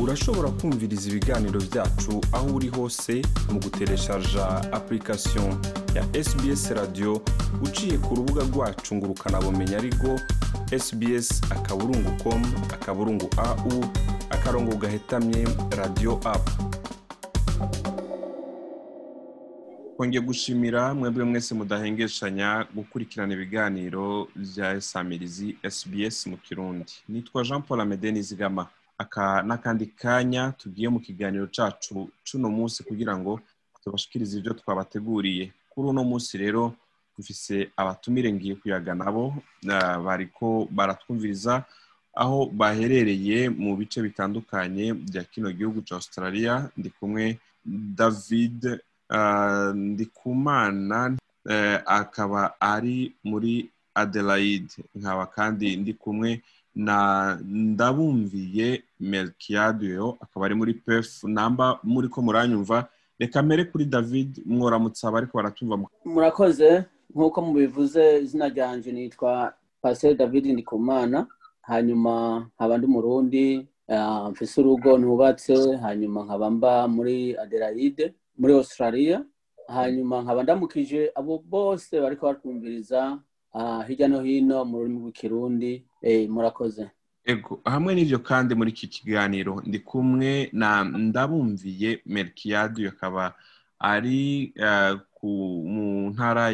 urashobora kumviriza ibiganiro byacu aho uri hose mu gutereshaja application ya sbs radio uciye ku rubuga rwacu ngo ukanabumenya ariko sbs akaburungu com akaburungu au akarongo gahetamye radio apu twongeye gushimira mwebwe mwese mudahengeshanya gukurikirana ibiganiro bya samirizi sbs mu kirundi. Nitwa jean paul amede nizigama n'akandi kanya tugiye mu kiganiro cacu c'uno munsi kugira ngo tubashikirize ibyo twabateguriye. Kuri uno munsi rero dufise abatumire ngiye kuyaga nabo bariko baratwumviriza aho baherereye mu bice bitandukanye bya kino gihugu ca australia. Ndi kumwe david ndikumana akaba ari muri adelaide. Nkaba kandi ndi kumwe ndabumviye melkiadio akaba ari muri pef namba muri ko muranyumva. Reka mbere kuri david mworamutse abariko baratumva murakoze nk'uko mubivuze izina ryanje nitwa pasteur david ndikumana hanyuma nkaba ndi murundi mfise urugo ntubatse hanyuma nkaba mba muri adelaide muri australia hanyuma nkaba ndamukije abo bose bariko batwumviriza hirya no hino mu rurimi rw'ikirundi murakoze. Ego hamwe n'ivyo kandi muri iki kiganiro ndi kumwe na ndabumviye melkiadu akaba ari mu ntara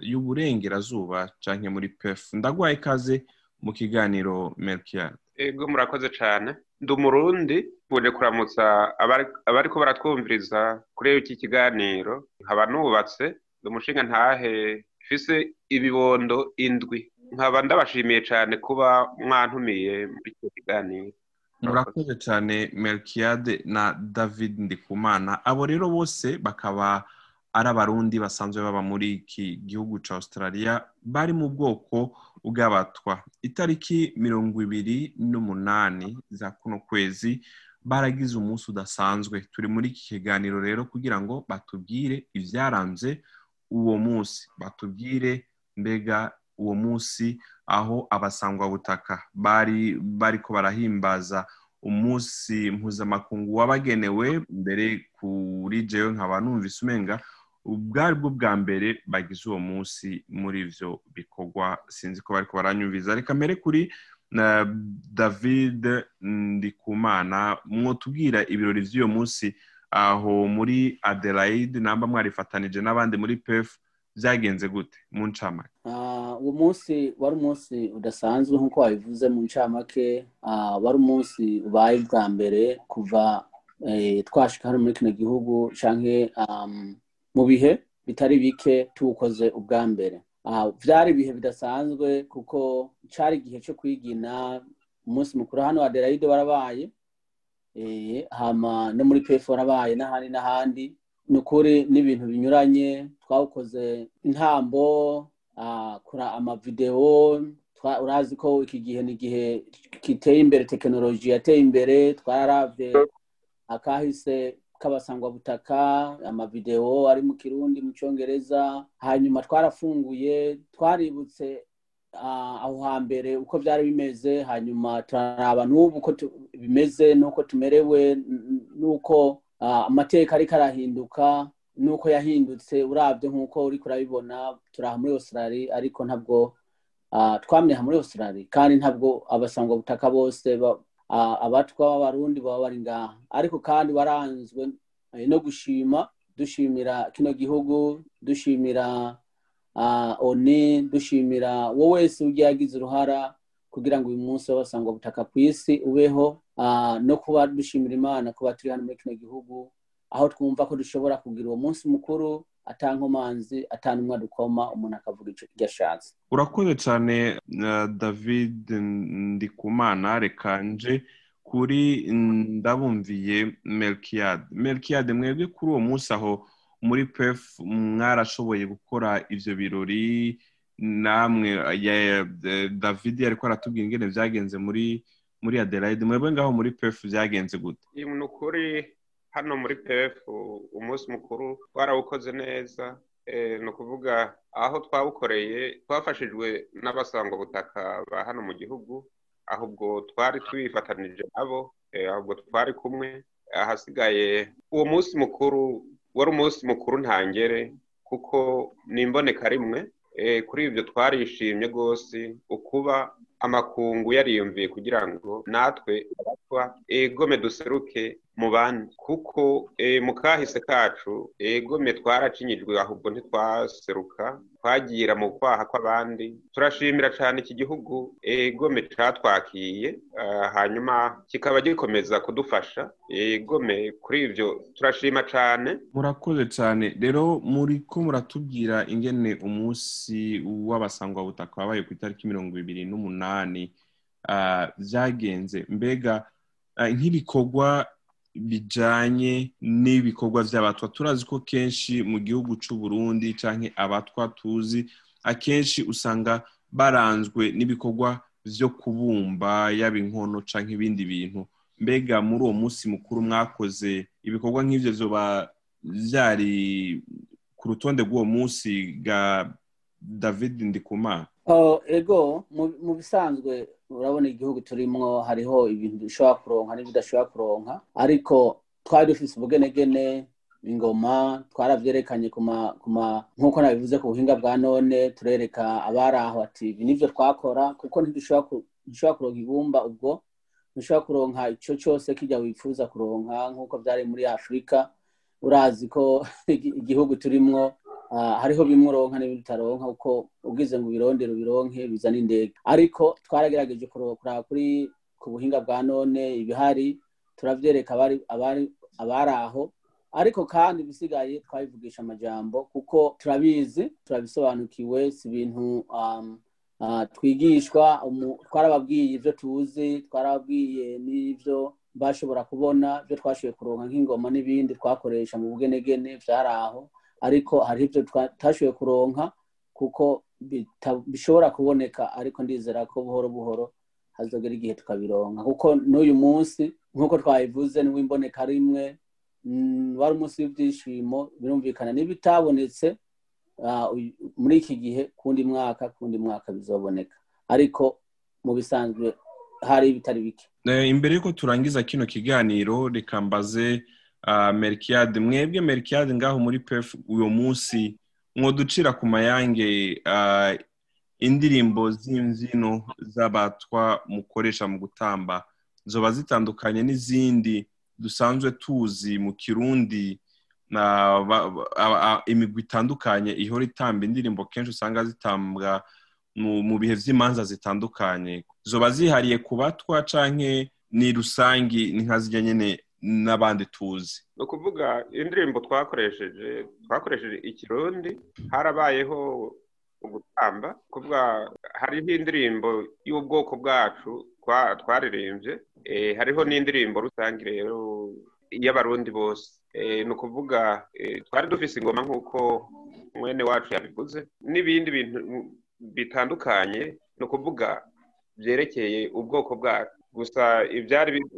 y'uburengerazuba canke muri pef ndagwaye ikaze mu kiganiro melkiadu ego murakoze cane. Ndi umurundi tuje kuramutsa abariko baratwumviriza kuri iki kiganiro. Nkaba nubatse ndi umushinga ntahe mfise ibibondo indwi. Nkaba ndabashimiye cyane kuba mwantumiye muri icyo kiganiro. Murakoze cyane melkiade na david ndikumana. Abo rero bose bakaba ari abarundi basanzwe baba muri iki gihugu cya australia bari mu bwoko bw'abatwa. Itariki mirongo ibiri n'umunani za kuno kwezi baragize umunsi udasanzwe. Turi muri iki kiganiro rero kugira ngo batubwire ibyaranze uwo munsi. Batubwire mbega uwo munsi aho abasangwabutaka bari bariko barahimbaza umunsi mpuzamakungu wabagenewe. Mbere kuri jewe nkaba numvise umenga bwari bwo bwa mbere bagize uwo munsi muri ivyo bikorwa. Sinzi ko bariko baranyumviza. Reka mbere kuri david ndikumana mwotubwira ibirori vy'uyo munsi aho muri adelaide namba mwarifatanije n'abandi muri pef byagenze gute? Mu ncamake. Uwo munsi wari umunsi udasanzwe nk'uko wabivuze mu ncamake. Wari umunsi ubaye bwa mbere kuva twashika hano muri kino gihugu canke mu bihe bitari bike tuwukoze ubwa mbere. Byari ibihe bidasanzwe kuko cari igihe cyo kwigina. Umunsi mukuru hano adelaide warabaye. Hama no muri pefu warabaye n'ahandi n'ahandi. Ni ukuri n'ibintu binyuranye twawukoze intambo kura amavidewo urazi ko iki gihe ni igihe kiteye imbere tekinoloji yateye imbere twararavye akahise k'abasangwabutaka amavidewo ari mu kirundi mu cyongereza hanyuma twarafunguye twaributse aho hambere uko byari bimeze hanyuma turaraba n'ubu uko bimeze n'uko tumerewe n'uko amateka ariko arahinduka n'uko yahindutse urabye nk'uko uri kurabibona turaha muri australia ariko ntabwo twamye muri australia kandi ntabwo abasangwabutaka bose abatwa b'abarundi baba bari ngaha. Ariko kandi waranzwe no gushima dushimira kino gihugu dushimira oni dushimira wowe wese ugiye yagize uruhara kugira ngo uyu munsi w'abasangwabutaka ku isi ubeho. No kuba dushimira imana kuba turi hano muri kino gihugu aho twumva ko dushobora kugira uwo munsi mukuru atankomanzi atanumwa dukoma umuntu akavuga icyo ashatse urakoze cyane david ndikumana reka nje kuri ndabumviye melkiade melkiade mwebwe kuri uwo munsi aho muri pef mwarashoboye gukora ivyo birori namwe david ariko aratubwira ingene vyagenze muri muri adelaide. Mwebwe ngaho muri pef vyagenze gute? Ni ukuri hano muri pef umunsi mukuru twarawukoze neza. Ni ukuvuga aho twawukoreye twafashijwe n'abasangwabutaka ba hano mu gihugu ahubwo twari twifatanije nabo ahubwo twari kumwe. Ahasigaye uwo munsi mukuru wari umunsi mukuru ntangere kuko ni imboneka rimwe kuri ibyo twarishimye rwose ukuba amakungu yariyumviye kugira ngo natwe egome duseruke mu bandi kuko mu kahise kacu egome twaracinyijwe ahubwo ntitwaseruka twagira mu kwaha kw'abandi. Turashimira cyane iki gihugu egome cyatwakiye hanyuma kikaba gikomeza kudufasha. Egome kuri ibyo turashima cyane murakoze cyane rero muri ko muratubwira ingene umunsi w'abasangwabutaka wabaye ku itariki mirongo ibiri n'umunani byagenze mbega nk'ibikorwa bijanye n'ibikorwa by'abatwa. Turazi ko kenshi mu gihugu cy'u Burundi cyangwa abatwa tuzi akenshi usanga baranzwe n'ibikorwa byo kubumba yaba inkono cyangwa ibindi bintu. Mbega muri uwo munsi mukuru mwakoze ibikorwa nk'ibyo byari ku rutonde rw'uwo munsi david ndikumana. Ego mu bisanzwe urabona igihugu turimo hariho ibintu dushobora kuronka n'ibidashobora kuronka ariko twari dufite ubugenegene ingoma twarabyerekanye nk'uko nabivuze ku buhinga bwa none turereka abari aho ati ibi ni byo twakora kuko ntidushobora kuronka ibumba ubwo ntidushobora kuronka icyo cyose kijya wifuza kuronka nk'uko byari muri afurika urazi ko igihugu turimo hariho bimwe uronka n'ibindi utaronka kuko ubwize ngo ubirondere ubironke bizana indege. Ariko twaragerageje kureba kuri ku buhinga bwa none ibihari turabyereka abari aho. Ariko kandi ibisigaye twabivugisha amajambo kuko turabizi turabisobanukiwe si ibintu twigishwa twarababwiye ibyo tuzi twarababwiye n'ibyo bashobora kubona ibyo twashoboye kuronka nk'ingoma n'ibindi twakoresha mu bugenegene byari aho. Ariko hari ibyo tutashoboye kuronka kuko bishobora kuboneka ariko ndizera ko buhoro buhoro hazogera igihe tukabironka. Kuko n'uyu munsi nk'uko twabivuze n'imboneka rimwe wari umunsi w'ibyishimo birumvikana n'ibitabonetse muri iki gihe kundi mwaka kundi mwaka bizoboneka. Ariko mu bisanzwe hari ibitari bike. Imbere y'uko turangiza kino kiganiro reka mbaze merikiyade mwebwe merikiyade ngaho muri pefu uyu munsi mwoducira ku mayange indirimbo z'imbyino z'abatwa mukoresha mu gutamba. Zoba zitandukanye n'izindi dusanzwe tuzi mu kirundi imigwi itandukanye ihora itamba indirimbo kenshi usanga zitambwa mu bihe by'imanza zitandukanye. Zoba zihariye ku batwa cyangwa ni rusange ni nka zijya nyine n'abandi tuzi. Ni ukuvuga indirimbo twakoresheje twakoresheje ikirundi harabayeho ugutamba kuvuga hariho indirimbo y'ubwoko bwacu twaririmbye hariho n'indirimbo rusange rero y'abarundi bose. Ni ukuvuga twari dufise ingoma nk'uko mwene wacu yabivuze n'ibindi bintu bitandukanye. Ni ukuvuga byerekeye ubwoko bwacu. Gusa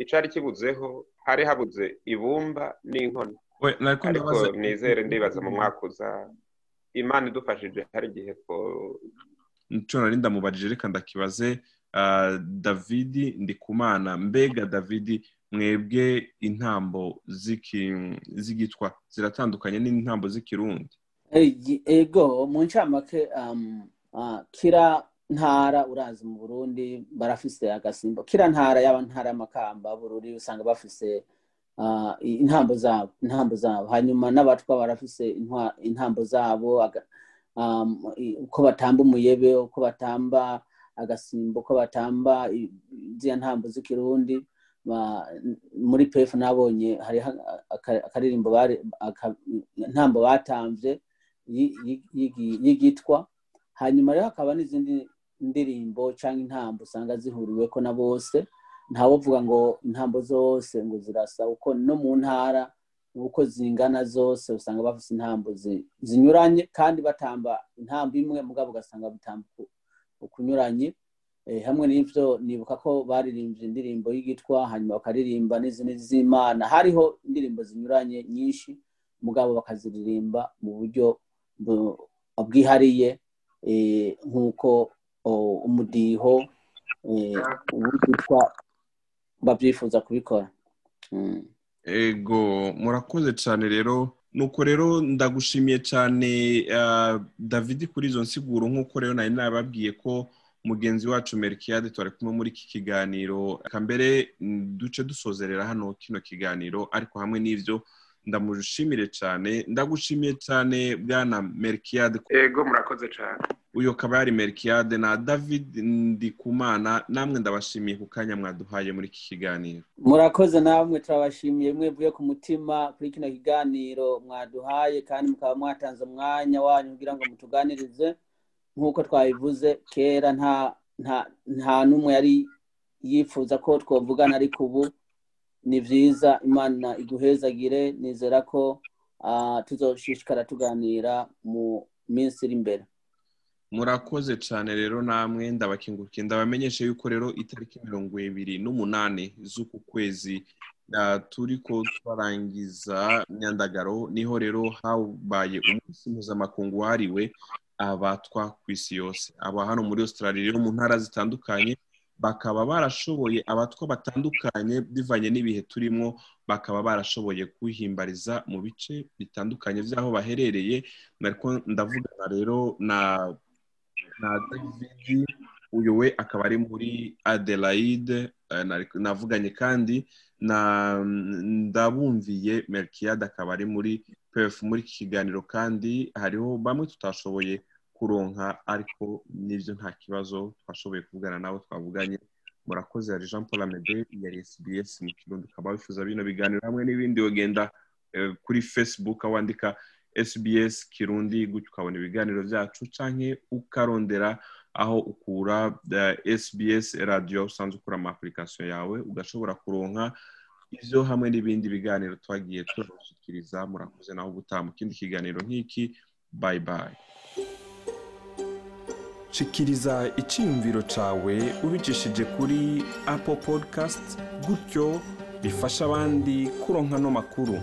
icyari kibuzeho hari habuze ibumba n'inkono ariko nizere ndibaza mu mwaka uza imana idufashije hari igihe ncyo nari ndamubajije reka ndakibaze. Davidi ndikumana mbega davidi mwebwe intambo z'igitwa ziratandukanye n'intambo z'ikirundi. Ego mu ncamake kira ntara urazi mu burundi barafise agasimbo kira ntara yaba ntara y'amakamba bururi usanga bafise intambo zabo intambo zabo. Hanyuma n'abatwa barafise intambo zabo uko batamba umuyebe uko batamba agasimbo uko batamba ziriya ntambo z'ikirundi muri pefu nabonye hariho akaririmbo ntambo batamvye y'igitwa. Hanyuma rero hakaba n'izindi ndirimbo cyangwa intambo usanga zihuriweko na bose ntawovuga ngo intambo zose ngo zirasa. Uko no mu ntara uko zingana zose usanga bafite intambo zinyuranye kandi batamba intambo imwe mugabo ugasanga bitamba ukunyuranye hamwe n'ibyo nibuka ko baririmbye indirimbo y'igitwa hanyuma bakaririmba n'izindi z'imana. Hariho indirimbo zinyuranye nyinshi mugabo bakaziririmba mu buryo bwihariye nk'uko umudiho witwa babyifuza kubikora. Ego murakoze cyane rero. Nuko rero ndagushimiye cyane david kuri izo nsiguro nk'uko rero nari nababwiye ko mugenzi wacu merikiyade twari kumwe muri iki kiganiro. Mbere duce dusozerera hano kino kiganiro ariko hamwe n'ibyo ndamushimire cyane. Ndagushimiye cyane bwana merikiyade ego murakoze cyane. Uyu akaba yari merikiyade na david ndikumana namwe ndabashimiye ku kanya mwaduhaye muri iki kiganiro. Murakoze namwe turabashimiye mwevuye ku mutima kuri kino kiganiro mwaduhaye kandi mukaba mwatanze umwanya wanyu kugira ngo mutuganirize. Nk'uko twabivuze kera nta nta n'umwe yari yifuza ko twavugana ariko ubu ni byiza imana iguhezagire nizera ko tuzoshishikara tuganira mu minsi iri imbere. Murakoze cyane rero namwe ndabakingukiye ndabamenyeshe yuko rero itariki mirongo ibiri n'umunani z'uku kwezi turi ko twarangiza nyandagaro ni ho rero habaye umunsi mpuzamakungu wahariwe abatwa ku isi yose. Aba hano muri Australia rero mu ntara zitandukanye bakaba barashoboye abatwa batandukanye bivanye n'ibihe turimo bakaba barashoboye kuhimbariza mu bice bitandukanye by'aho baherereye. Ndavugana rero na na david uyu we akaba ari muri adelaide navuganye kandi na ndabumviye merikiyade akaba ari muri pefu muri iki kiganiro kandi hariho bamwe tutashoboye kuronka ariko n'ibyo nta kibazo twashoboye kuvugana nabo twavuganye. Murakoze hari jean paul amede yari sbs mu kirundi. Ukaba wifuza bino biganiro hamwe n'ibindi wagenda kuri facebook wandika sbs kirundi gutyo ukabona ibiganiro byacu cyangwa ukarondera aho ukura sbs radiyo usanzwe ukura ama apurikasiyo yawe ugashobora kuronka ibyo hamwe n'ibindi biganiro twagiye turabashyikiriza murakoze naho ubutaha mu kindi kiganiro nk'iki bayi bayi shikiriza icyiyumviro cyawe ubicishije kuri apple podcast gutyo bifasha abandi kuronka no makuru.